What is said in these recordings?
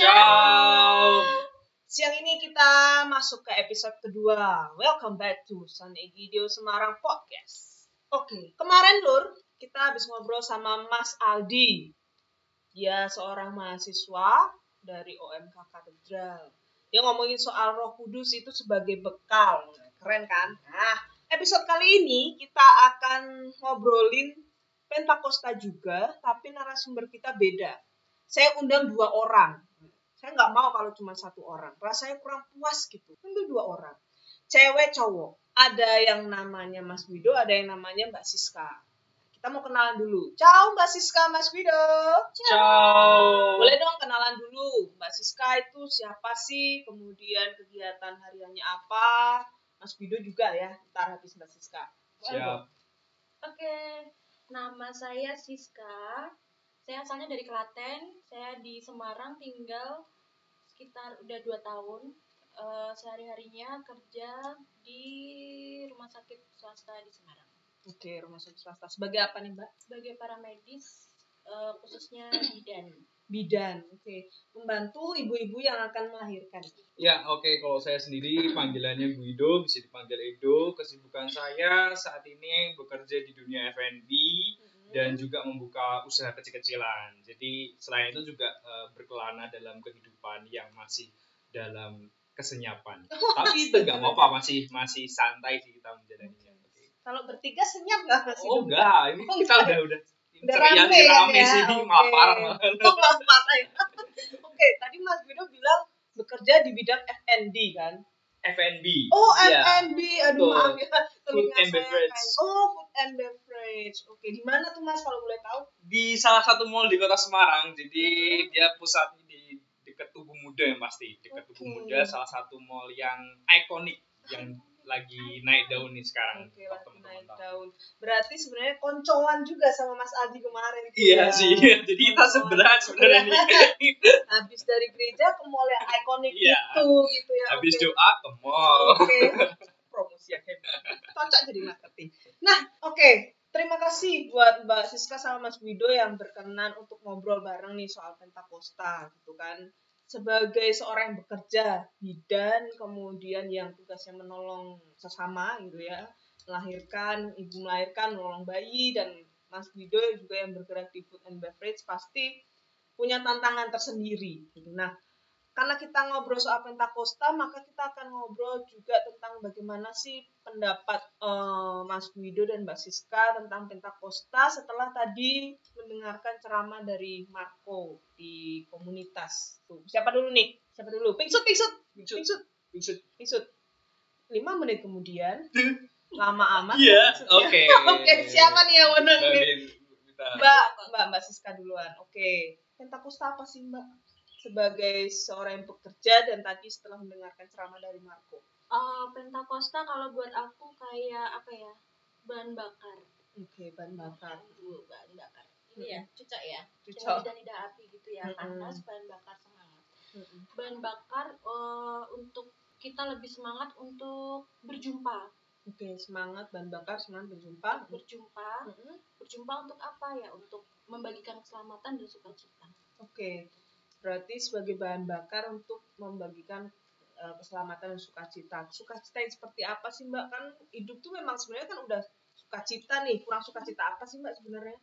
Ciao. Siang ini kita masuk ke episode kedua. Welcome back to San Egidio Semarang Podcast. Oke, kemarin Lur, kita habis ngobrol sama Mas Aldi. Dia seorang mahasiswa dari OMK Katedral. Dia ngomongin soal Roh Kudus itu sebagai bekal. Keren kan? Nah, episode kali ini kita akan ngobrolin Pentakosta juga, tapi narasumber kita beda. Saya undang dua orang saya nggak mau kalau cuma satu orang. Rasanya kurang puas gitu. Ambil dua orang. Cewek cowok. Ada yang namanya Mas Wido ada yang namanya Mbak Siska. Kita mau kenalan dulu. Ciao Mbak Siska Mas Wido. Ciao. boleh dong kenalan dulu. Mbak Siska itu siapa sih? Kemudian kegiatan hariannya apa? Mas Wido juga ya ntar habis Mbak Siska. Siap. Oke, nama saya Siska. Saya asalnya dari Klaten. Saya di Semarang tinggal sekitar udah dua tahun. Eh, sehari-harinya kerja di rumah sakit swasta di Semarang oke rumah sakit swasta sebagai apa nih Mbak sebagai paramedis eh, khususnya bidan. bidan oke membantu ibu-ibu yang akan melahirkan Ya, oke. Kalau saya sendiri panggilannya Guido, bisa dipanggil Edo. Kesibukan saya saat ini bekerja di dunia F&B dan juga membuka usaha kecil-kecilan. Jadi selain itu juga eh, berkelana dalam kehidupan yang masih dalam kesenyapan. Tapi itu nggak apa-apa, masih masih santai sih kita menjalaninya. Oke. Kalau bertiga senyap nggak Mas Oh enggak, ini Oh, kita udah udah Udah rame ya, rame ya? sih, Oke. mapar. Oh, mapar ya. Oke, tadi Mas Guido bilang bekerja di bidang F&B kan? F&B. Oh, Iya. F&B. Aduh, Betul. maaf ya. Food and beverage. Oh, and beverage. Oke, di mana tuh Mas kalau boleh tahu? di salah satu mall di kota Semarang. Jadi Mhm. dia pusatnya di dekat Tugu Muda yang pasti. Dekat Tugu Oke. Muda salah satu mall yang ikonik yang lagi naik daun nih sekarang. Oke, Kalau lagi naik daun. Berarti sebenarnya koncoan juga sama Mas Aldi kemarin Iya ya. sih. Jadi kita sebelah sebenarnya nih. Habis dari gereja ke mall yang ikonik Iya. itu gitu ya. Habis Oke. doa ke mall. Oke. Promosi yang hebat. Cocok jadi marketing. Nah, oke. Terima kasih buat Mbak Siska sama Mas Wido yang berkenan untuk ngobrol bareng nih soal Pentakosta gitu kan. Sebagai seorang yang bekerja bidan, kemudian yang tugasnya menolong sesama gitu ya, melahirkan, ibu melahirkan, menolong bayi, dan Mas Wido juga yang bergerak di food and beverage pasti punya tantangan tersendiri. Nah, karena kita ngobrol soal Pentakosta, maka kita akan ngobrol juga tentang bagaimana sih pendapat eh, Mas Guido dan Mbak Siska tentang Pentakosta setelah tadi mendengarkan ceramah dari Marco di komunitas. Tuh, siapa dulu nih? Siapa dulu? Pingsut, pingsut, Pingsut. pingsut, Pingsut. pingsut. Lima menit kemudian, lama amat. Iya, ya. oke. Oke, siapa nih yang menang Mbak Mbak, Mbak, Mbak Siska duluan. Oke. Pentakosta apa sih, Mbak? Sebagai seorang yang bekerja dan tadi setelah mendengarkan ceramah dari Marco. Eh, Pentakosta kalau buat aku kayak apa ya? Bahan bakar. Oke, bahan bakar. Bu, bahan bakar. Ini ya, cucak ya. Cucok. Dan lidah api gitu ya. Mm-mm. Panas, bahan bakar semangat. Mm-mm. bahan bakar eh, untuk kita lebih semangat untuk berjumpa Oke, semangat bahan bakar, semangat berjumpa. berjumpa Mm-mm. berjumpa untuk apa ya untuk membagikan keselamatan dan sukacita Oke. Berarti sebagai bahan bakar untuk membagikan eh, keselamatan dan sukacita. Sukacita yang seperti apa sih, Mbak? Kan hidup tuh memang sebenarnya kan udah sukacita nih. Kurang sukacita apa sih, Mbak sebenarnya?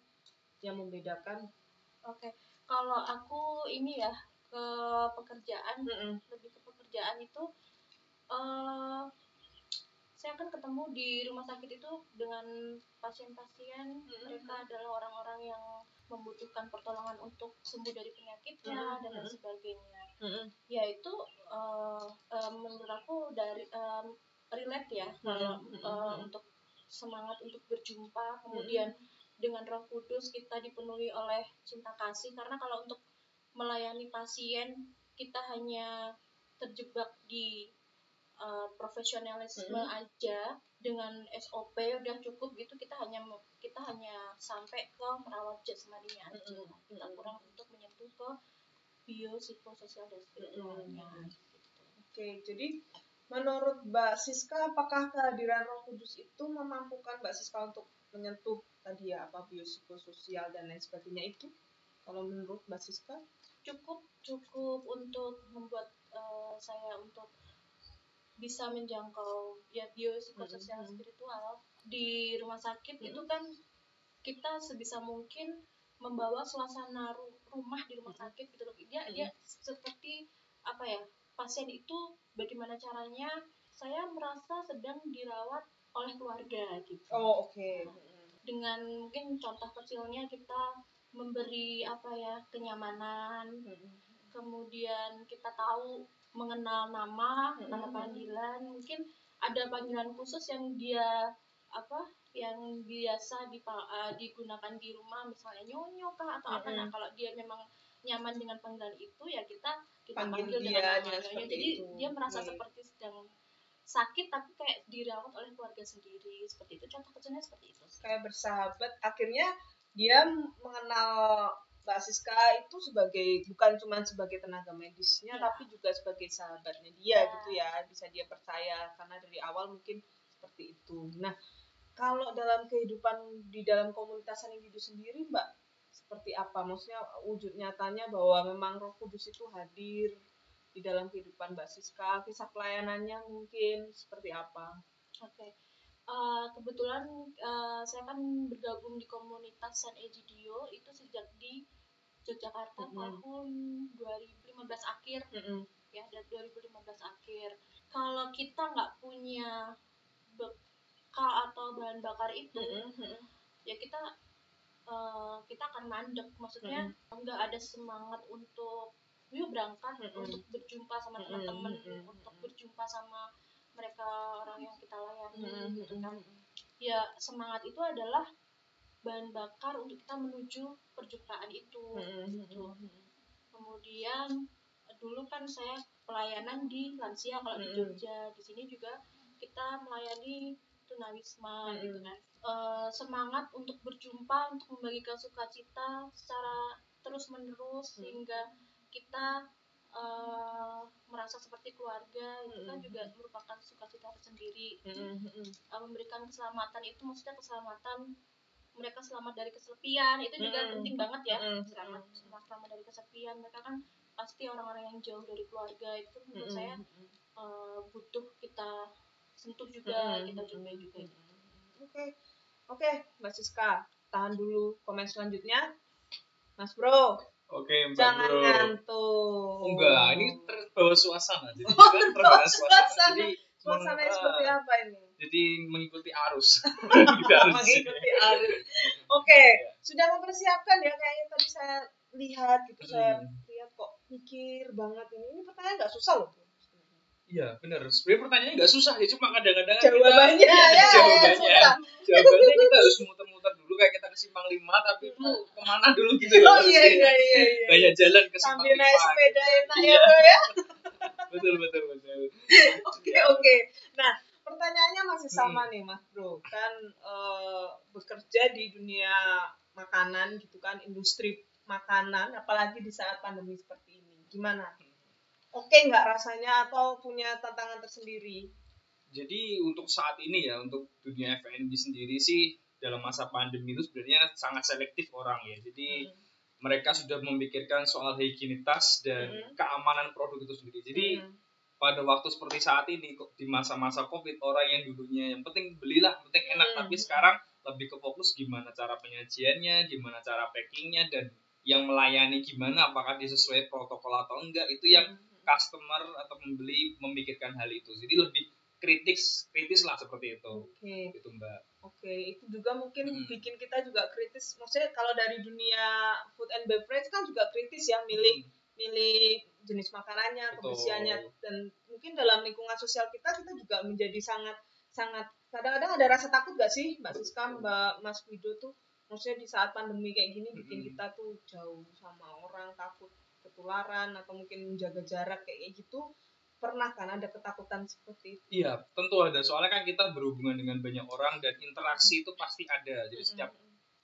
Yang membedakan. oke kalau aku ini ya ke pekerjaan Mm-mm. lebih ke pekerjaan itu eh saya kan ketemu di rumah sakit itu dengan pasien-pasien mereka adalah orang-orang yang membutuhkan pertolongan untuk sembuh dari penyakitnya dan lain Mhm. sebagainya Mm-mm. yaitu eh, eh, menurut aku dari em, relate ya kalau Mhm, eh, mhm. untuk semangat untuk berjumpa kemudian dengan Roh Kudus kita dipenuhi oleh cinta kasih karena kalau untuk melayani pasien kita hanya terjebak di eh, profesionalisme Mhm. aja dengan SOP udah cukup gitu kita hanya kita hanya sampai ke merawat jasmaninya aja Mhm. kita Mhm. kurang untuk menyentuh ke bio psikososial dan spiritualnya gitu. Oke, jadi menurut Mbak Siska, apakah kehadiran Roh Kudus itu memampukan Mbak Siska untuk menyentuh tadi ya apa biopsikososial dan lain sebagainya itu? Kalau menurut Mbak Siska? cukup cukup untuk membuat uh, saya untuk bisa menjangkau ya biopsikososial Mhm. spiritual di rumah sakit Mhm. itu kan kita sebisa mungkin membawa suasana ru- rumah di rumah Mhm. sakit gitu loh dia Mhm. dia seperti apa ya pasien itu bagaimana caranya saya merasa sedang dirawat oleh keluarga gitu Oh, oke. dengan mungkin contoh kecilnya kita memberi apa ya kenyamanan kemudian kita tahu mengenal nama Mm-mm. nama panggilan mungkin ada panggilan khusus yang dia apa yang biasa eh, digunakan di rumah misalnya nyonyo kah atau apa nah kalau dia memang nyaman dengan panggilan itu ya kita kita Panggil panggil, dia dengan seperti jadi itu. dia merasa Oke. seperti sedang sakit tapi kayak dirawat oleh keluarga sendiri seperti itu contoh kecilnya seperti itu Kayak bersahabat, akhirnya dia mengenal Mbak Siska itu sebagai bukan cuma sebagai tenaga medisnya Ya. tapi juga sebagai sahabatnya dia Ya. gitu ya bisa dia percaya karena dari awal mungkin seperti itu. Nah kalau dalam kehidupan di dalam komunitas individu sendiri Mbak seperti apa? Maksudnya wujud nyatanya bahwa memang Roh Kudus itu hadir di dalam kehidupan Mbak Siska, kisah pelayanannya mungkin seperti apa? Oke. Eh, kebetulan eh, saya kan bergabung di komunitas San Egidio itu sejak di Yogyakarta Mhm. tahun 2015 akhir Mm-mm. ya dari 2015 akhir. Kalau kita nggak punya atau bahan bakar itu Mm-mm. Mm-mm. ya kita eh, kita akan mandek maksudnya nggak ada semangat untuk yuk berangkat Mm-mm. untuk berjumpa sama teman-teman Mm-mm. untuk berjumpa sama mereka orang yang kita layani Mm-mm. gitu kan ya semangat itu adalah bahan bakar untuk kita menuju perjumpaan itu gitu kemudian dulu kan saya pelayanan di lansia kalau di. Jogja di sini juga kita melayani tunawisma Mm-mm. gitu kan Eh, semangat untuk berjumpa untuk membagikan sukacita secara terus menerus Mm. sehingga kita eh, merasa seperti keluarga itu kan Mm-mm. juga merupakan sukacita tersendiri Mm-mm. uh, memberikan keselamatan itu maksudnya keselamatan mereka selamat dari kesepian itu juga penting banget ya selamat selamat dari kesepian mereka kan pasti orang-orang yang jauh dari keluarga itu menurut saya uh, butuh kita sentuh juga Mm-mm. kita jumpai juga Oke, oke, Mbak Siska, tahan dulu komen selanjutnya. Mas Bro, Oke, Mbak jangan Bro. ngantuk. Enggak, ini terbawa suasana. Jadi Oh, terbawa terbawa suasana. Jadi Suasananya meng- seperti apa ini? Jadi mengikuti arus. Mengikuti arus. Mengikuti arus. Oke, sudah mempersiapkan ya kayaknya tadi saya lihat gitu, saya Hmm. lihat kok mikir banget ini. Ini pertanyaan nggak susah loh. Iya, benar. Sebenarnya pertanyaannya nggak susah ya, cuma kadang-kadang Jawabannya kita, ya, ya, jawabannya, susah. jawabannya kita harus muter-muter dulu kayak kita ke simpang lima, tapi itu ke mana dulu gitu Oh loh. iya iya iya. iya. Banyak jalan ke simpang Sambil lima. naik sepeda gitu. enak Iya, ya bro ya. betul betul betul. Oke Iya. oke. Nah pertanyaannya masih sama Hmm. nih mas bro. Kan eh, bekerja di dunia makanan gitu kan, industri makanan, apalagi di saat pandemi seperti ini. Gimana? Oke nggak rasanya atau punya tantangan tersendiri? Jadi untuk saat ini ya, untuk dunia F&B sendiri sih dalam masa pandemi itu sebenarnya sangat selektif orang ya. Jadi mereka sudah memikirkan soal higienitas dan Hmm. keamanan produk itu sendiri. Jadi Hmm. pada waktu seperti saat ini di masa-masa covid orang yang dulunya yang penting belilah yang penting enak Hmm. tapi sekarang lebih ke fokus gimana cara penyajiannya gimana cara packingnya dan yang melayani gimana apakah dia sesuai protokol atau enggak itu yang Hmm. Customer atau pembeli memikirkan hal itu. Jadi lebih kritis kritis lah seperti itu. Oke. gitu mbak. Oke, itu juga mungkin Hmm. bikin kita juga kritis. Maksudnya kalau dari dunia food and beverage kan juga kritis ya, milih milih jenis makanannya, kebersihannya dan mungkin dalam lingkungan sosial kita kita juga menjadi sangat sangat kadang-kadang ada rasa takut gak sih Mbak Siska, Mbak Mas Wido tuh? Maksudnya di saat pandemi kayak gini bikin Mm-mm. kita tuh jauh sama orang takut ketularan atau mungkin menjaga jarak kayak gitu pernah kan ada ketakutan seperti itu? Iya tentu ada. Soalnya kan kita berhubungan dengan banyak orang dan interaksi itu pasti ada. Jadi setiap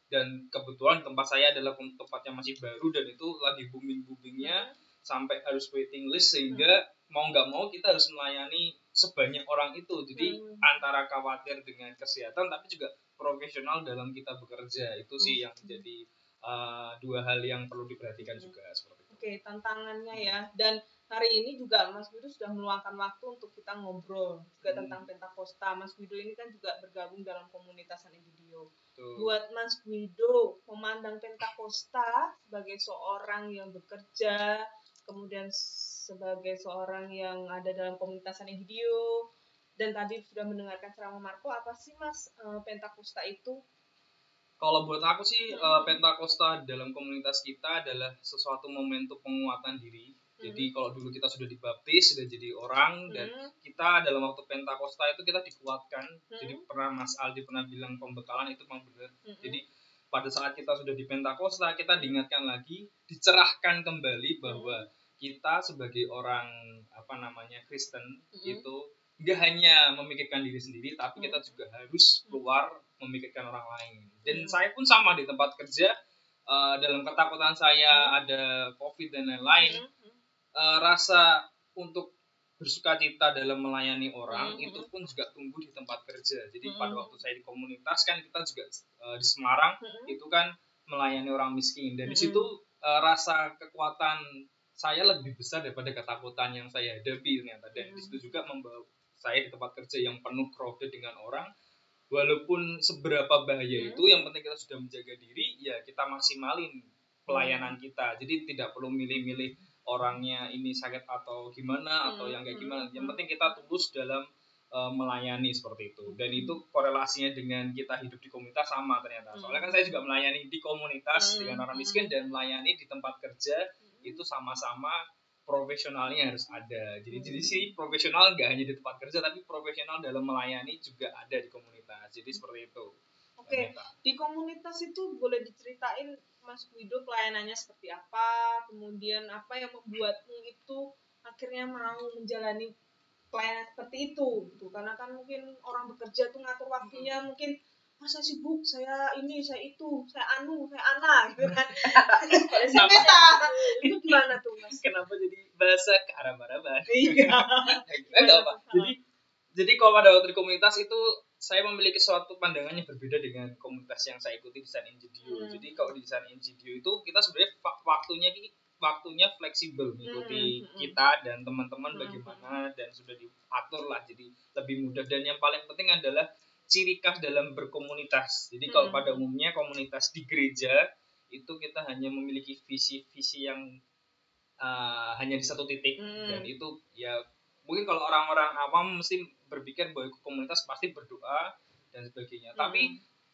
dan kebetulan tempat saya adalah tem- tempatnya masih baru dan itu lagi booming boomingnya sampai harus waiting list sehingga mau nggak mau kita harus melayani sebanyak orang itu. Jadi Hmm. antara khawatir dengan kesehatan tapi juga profesional dalam kita bekerja. Itu sih yang menjadi uh, dua hal yang perlu diperhatikan juga seperti Oke, tantangannya ya. Dan hari ini juga Mas Wido sudah meluangkan waktu untuk kita ngobrol juga Hmm. tentang Pentakosta. Mas Wido ini kan juga bergabung dalam komunitas Video. Tuh. Buat Mas Wido, memandang Pentakosta sebagai seorang yang bekerja, kemudian sebagai seorang yang ada dalam komunitas Video, dan tadi sudah mendengarkan ceramah Marco, apa sih Mas eh, Pentakosta itu? Kalau buat aku sih eh, Pentakosta dalam komunitas kita adalah sesuatu momentum penguatan diri. Jadi kalau dulu kita sudah dibaptis, sudah jadi orang dan Hmm, kita dalam waktu Pentakosta itu kita dikuatkan. Hmm. Jadi pernah Mas Aldi pernah bilang pembekalan itu memang benar. hmm, Jadi pada saat kita sudah di Pentakosta, kita diingatkan lagi, dicerahkan kembali bahwa kita sebagai orang apa namanya Kristen Hmm. itu nggak hanya memikirkan diri sendiri, tapi kita juga harus keluar memikirkan orang lain. Dan Hmm. saya pun sama di tempat kerja eh, dalam ketakutan saya ada COVID dan lain-lain, hmm, hmm. eh, rasa untuk bersuka cita dalam melayani orang Hmm. itu pun juga tumbuh di tempat kerja. Jadi Hmm. pada waktu saya di komunitas kan kita juga eh, di Semarang Hmm. itu kan melayani orang miskin dan di Hmm. situ eh, rasa kekuatan saya lebih besar daripada ketakutan yang saya hadapi ternyata dan Hmm. di situ juga membawa saya di tempat kerja yang penuh crowded dengan orang walaupun seberapa bahaya Hmm. itu yang penting kita sudah menjaga diri ya kita maksimalin pelayanan kita. Jadi tidak perlu milih-milih orangnya ini sakit atau gimana atau Hmm, yang kayak hmm, gimana. Yang hmm. penting kita tulus dalam uh, melayani seperti itu. Dan itu korelasinya dengan kita hidup di komunitas sama ternyata. Soalnya kan saya juga melayani di komunitas Hmm, dengan orang hmm. miskin dan melayani di tempat kerja itu sama-sama profesionalnya harus ada jadi Hmm. jadi sih profesional nggak hanya di tempat kerja tapi profesional dalam melayani juga ada di komunitas jadi seperti itu Oke, ternyata. di komunitas itu boleh diceritain Mas Wido pelayanannya seperti apa, kemudian apa yang membuatmu itu akhirnya mau menjalani pelayanan seperti itu gitu. Karena kan mungkin orang bekerja tuh ngatur waktunya mungkin ah saya sibuk, saya ini, saya itu, saya anu, saya ana gitu kan. saya peta. Itu gimana tuh Mas? kenapa jadi bahasa ke arah mana Iya. apa jadi jadi kalau pada waktu di komunitas itu saya memiliki suatu pandangan yang berbeda dengan komunitas yang saya ikuti di San Egidio. Hmm. Jadi kalau di San Egidio itu kita sebenarnya waktunya waktunya fleksibel mengikuti Hmm, hmm. kita dan teman-teman Hmm, bagaimana dan sudah diatur lah jadi lebih mudah dan yang paling penting adalah ciri khas dalam berkomunitas. Jadi kalau Hmm. pada umumnya komunitas di gereja itu kita hanya memiliki visi-visi yang uh, hanya di satu titik Hmm. dan itu ya mungkin kalau orang-orang awam mesti berpikir bahwa komunitas pasti berdoa dan sebagainya. Hmm. Tapi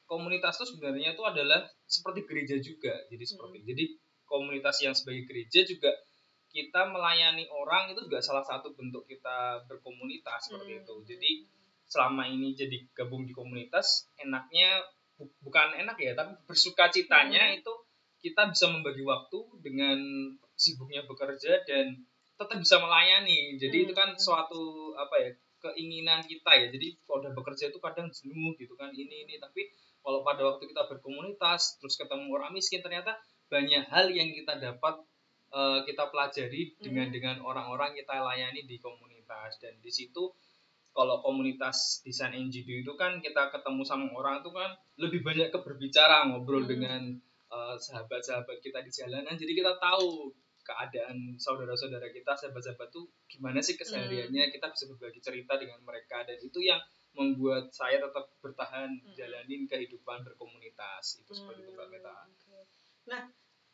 komunitas itu sebenarnya itu adalah seperti gereja juga. Jadi seperti jadi komunitas yang sebagai gereja juga kita melayani orang itu juga salah satu bentuk kita berkomunitas seperti Hmm. itu. Jadi selama ini jadi gabung di komunitas enaknya bu- bukan enak ya tapi bersuka citanya itu kita bisa membagi waktu dengan sibuknya bekerja dan tetap bisa melayani. Jadi Hmm. itu kan suatu apa ya keinginan kita ya. Jadi kalau udah bekerja itu kadang jenuh gitu kan ini ini. Tapi kalau pada waktu kita berkomunitas terus ketemu orang miskin ternyata banyak hal yang kita dapat eh, kita pelajari dengan Hmm. dengan orang-orang kita layani di komunitas. Dan di situ kalau komunitas desain NGD itu kan kita ketemu sama orang itu kan lebih banyak ke berbicara ngobrol Hmm. dengan eh, sahabat-sahabat kita di jalanan jadi kita tahu keadaan saudara-saudara kita sahabat-sahabat tuh gimana sih kesehariannya kita bisa berbagi cerita dengan mereka dan itu yang membuat saya tetap bertahan Hmm. jalanin kehidupan berkomunitas itu seperti itu mbak Meta Hmm, oke. Nah,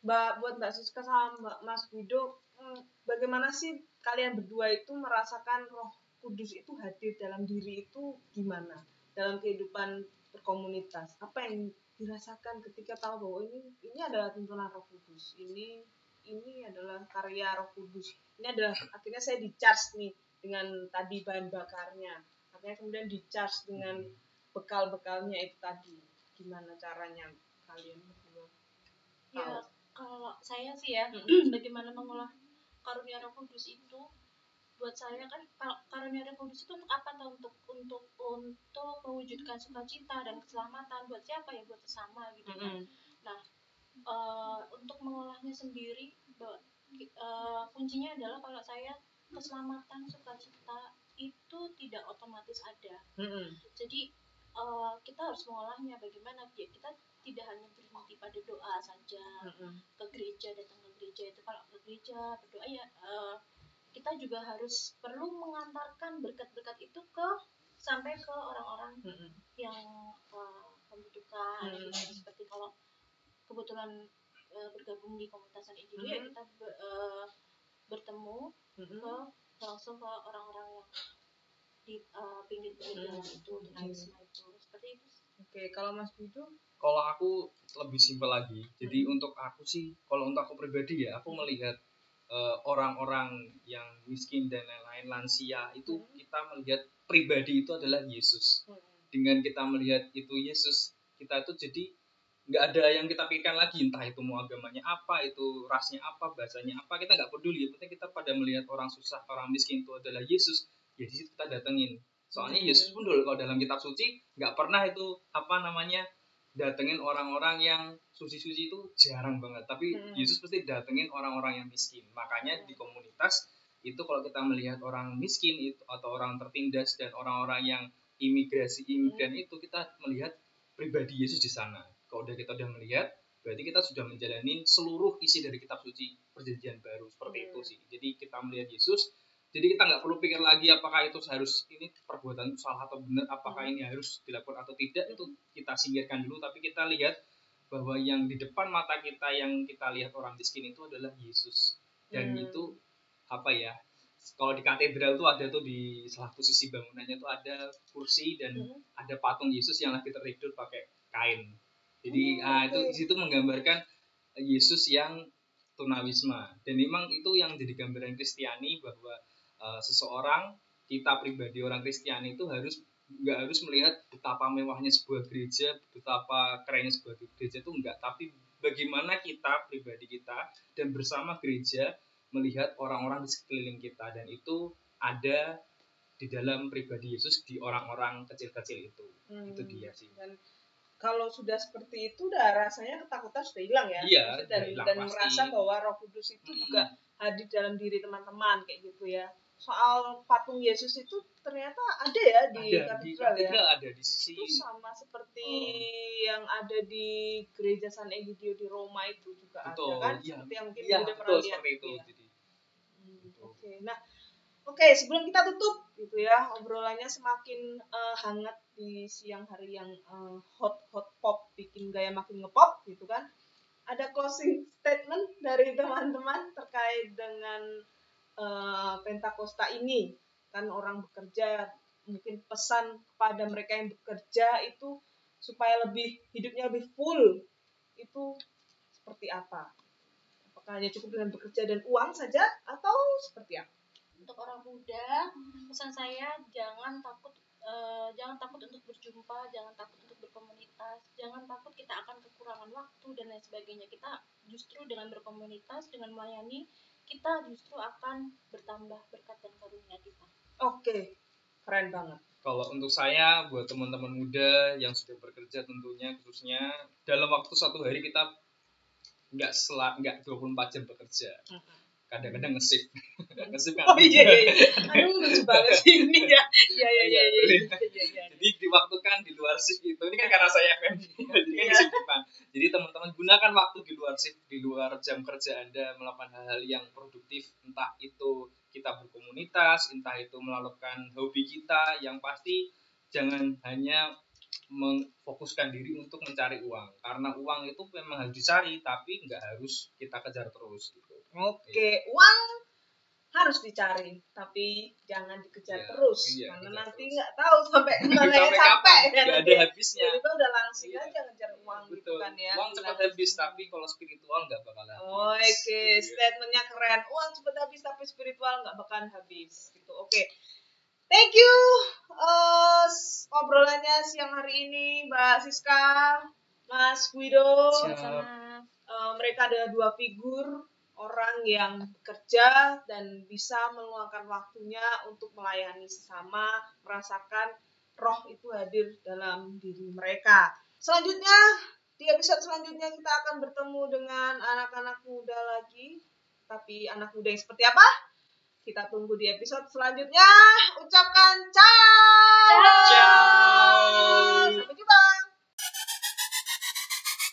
Mbak buat Mbak Siska sama Mbak Mas Wido, hmm, bagaimana sih kalian berdua itu merasakan Roh Kudus itu hadir dalam diri itu gimana dalam kehidupan berkomunitas? Apa yang dirasakan ketika tahu bahwa ini ini adalah tuntunan Roh Kudus, ini ini adalah karya Roh Kudus, ini adalah akhirnya saya di charge nih dengan tadi bahan bakarnya, akhirnya kemudian di charge dengan bekal-bekalnya itu tadi, gimana caranya kalian berdua? Ya, kalau saya sih ya, Mm-mm. bagaimana mengolah karunia Roh Kudus itu buat saya kan kar- karunia Kudus itu untuk apa tuh untuk untuk untuk mewujudkan sukacita dan keselamatan buat siapa ya buat sesama gitu kan. Nah, eh, untuk mengolahnya sendiri eh, kuncinya adalah kalau saya keselamatan sukacita itu tidak otomatis ada. Mm-mm. Jadi eh, kita harus mengolahnya bagaimana ya kita tidak hanya berhenti pada doa saja Mm-mm. ke gereja datang ke gereja itu kalau ke gereja berdoa ya eh, kita juga harus perlu mengantarkan berkat-berkat itu ke sampai ke orang-orang Mm-mm. yang eh, membutuhkan Hmm. gitu. seperti kalau kebetulan eh, bergabung di komunitas individu ya Hmm. kita be- eh, bertemu Mm-mm. ke langsung ke orang-orang yang di pinggir-pinggir Hmm. jalan itu tunawisma itu seperti itu sih. Oke, kalau Mas Bidu? kalau aku lebih simpel lagi jadi Hmm. untuk aku sih kalau untuk aku pribadi ya aku Hmm. melihat eh, orang-orang yang miskin dan lain-lain lansia itu Hmm. kita melihat pribadi itu adalah Yesus Mm-mm. dengan kita melihat itu Yesus kita itu jadi nggak ada yang kita pikirkan lagi entah itu mau agamanya apa itu rasnya apa bahasanya apa kita nggak peduli yang penting kita pada melihat orang susah orang miskin itu adalah Yesus ya di situ kita datengin soalnya Hmm. Yesus pun dulu kalau dalam kitab suci nggak pernah itu apa namanya datengin orang-orang yang suci-suci itu jarang banget. Tapi Hmm. Yesus pasti datengin orang-orang yang miskin. Makanya di komunitas itu kalau kita melihat orang miskin itu atau orang tertindas dan orang-orang yang imigrasi imigran itu kita melihat pribadi Yesus di sana. Kalau udah kita udah melihat berarti kita sudah menjalani seluruh isi dari kitab suci perjanjian baru seperti Hmm. itu sih. Jadi kita melihat Yesus jadi kita nggak perlu pikir lagi apakah itu harus ini perbuatan itu salah atau benar apakah Hmm. ini harus dilakukan atau tidak itu kita singkirkan dulu tapi kita lihat bahwa yang di depan mata kita yang kita lihat orang miskin itu adalah Yesus dan Hmm. itu apa ya kalau di katedral tuh ada tuh di salah satu sisi bangunannya tuh ada kursi dan Hmm. ada patung Yesus yang lagi tertidur pakai kain jadi Oh, ah, itu di situ menggambarkan Yesus yang tunawisma dan memang itu yang jadi gambaran Kristiani bahwa uh, seseorang kita pribadi orang Kristiani itu harus nggak harus melihat betapa mewahnya sebuah gereja betapa kerennya sebuah gereja itu enggak tapi bagaimana kita pribadi kita dan bersama gereja melihat orang-orang di sekeliling kita dan itu ada di dalam pribadi Yesus di orang-orang kecil-kecil itu Hmm. itu dia sih Dan kalau sudah seperti itu, udah rasanya ketakutan sudah hilang ya. Iya, dan hilang dan pasti. merasa bahwa Roh Kudus itu Mm-mm. juga hadir dalam diri teman-teman kayak gitu ya. Soal patung Yesus itu ternyata ada ya di ada di katedral ya. ada di sisi Itu sama seperti Oh. yang ada di gereja San Egidio di Roma itu juga Betul, ada kan? iya. Seperti yang mungkin iya udah pernah lihat. itu Iya. jadi Hmm, Betul. Oke, nah, oke sebelum kita tutup gitu ya obrolannya semakin eh, hangat di siang hari yang eh, hot hot pop bikin gaya makin ngepop gitu kan. Ada closing statement dari teman-teman terkait dengan eh, Pentakosta ini kan orang bekerja mungkin pesan kepada mereka yang bekerja itu supaya lebih hidupnya lebih full itu seperti apa? Apakah hanya cukup dengan bekerja dan uang saja atau seperti apa? untuk orang muda pesan saya jangan takut eh, jangan takut untuk berjumpa jangan takut untuk berkomunitas jangan takut kita akan kekurangan waktu dan lain sebagainya kita justru dengan berkomunitas dengan melayani kita justru akan bertambah berkat dan karunia kita. Oke, keren banget. kalau untuk saya buat teman-teman muda yang sudah bekerja tentunya khususnya dalam waktu satu hari kita nggak selak nggak 24 jam bekerja kadang-kadang nge-shift nge-shift kan Oh iya iya. iya. Aduh lucu banget sih ini ya. Iya iya iya iya. iya, iya, jadi di waktu kan di luar shift itu ini kan karena saya FM jadi kan Iya. di shiftan jadi teman-teman gunakan waktu di luar shift di luar jam kerja anda melakukan hal-hal yang produktif entah itu kita berkomunitas entah itu melakukan hobi kita yang pasti jangan hanya memfokuskan diri untuk mencari uang karena uang itu memang harus dicari tapi nggak harus kita kejar terus gitu Oke, uang harus dicari, tapi jangan dikejar Iya, terus iya, karena nanti nggak tahu sampai mana yang sampai capek ya nanti. ada habisnya Jadi udah langsung Iya. aja ngejar uang gitu kan ya. uang cepat habis tapi kalau spiritual nggak bakal habis Oke, Gitu ya. statementnya keren. Uang cepat habis tapi spiritual nggak bakalan habis. Gitu. Oke. Thank you eh, s- obrolannya siang hari ini Mbak Siska, Mas Guido. Sama Eh, mereka adalah dua figur orang yang bekerja dan bisa meluangkan waktunya untuk melayani sesama, merasakan roh itu hadir dalam diri mereka. Selanjutnya, di episode selanjutnya kita akan bertemu dengan anak-anak muda lagi. Tapi anak muda yang seperti apa? Kita tunggu di episode selanjutnya. Ucapkan ciao. Ciao. Ciao. Sampai jumpa.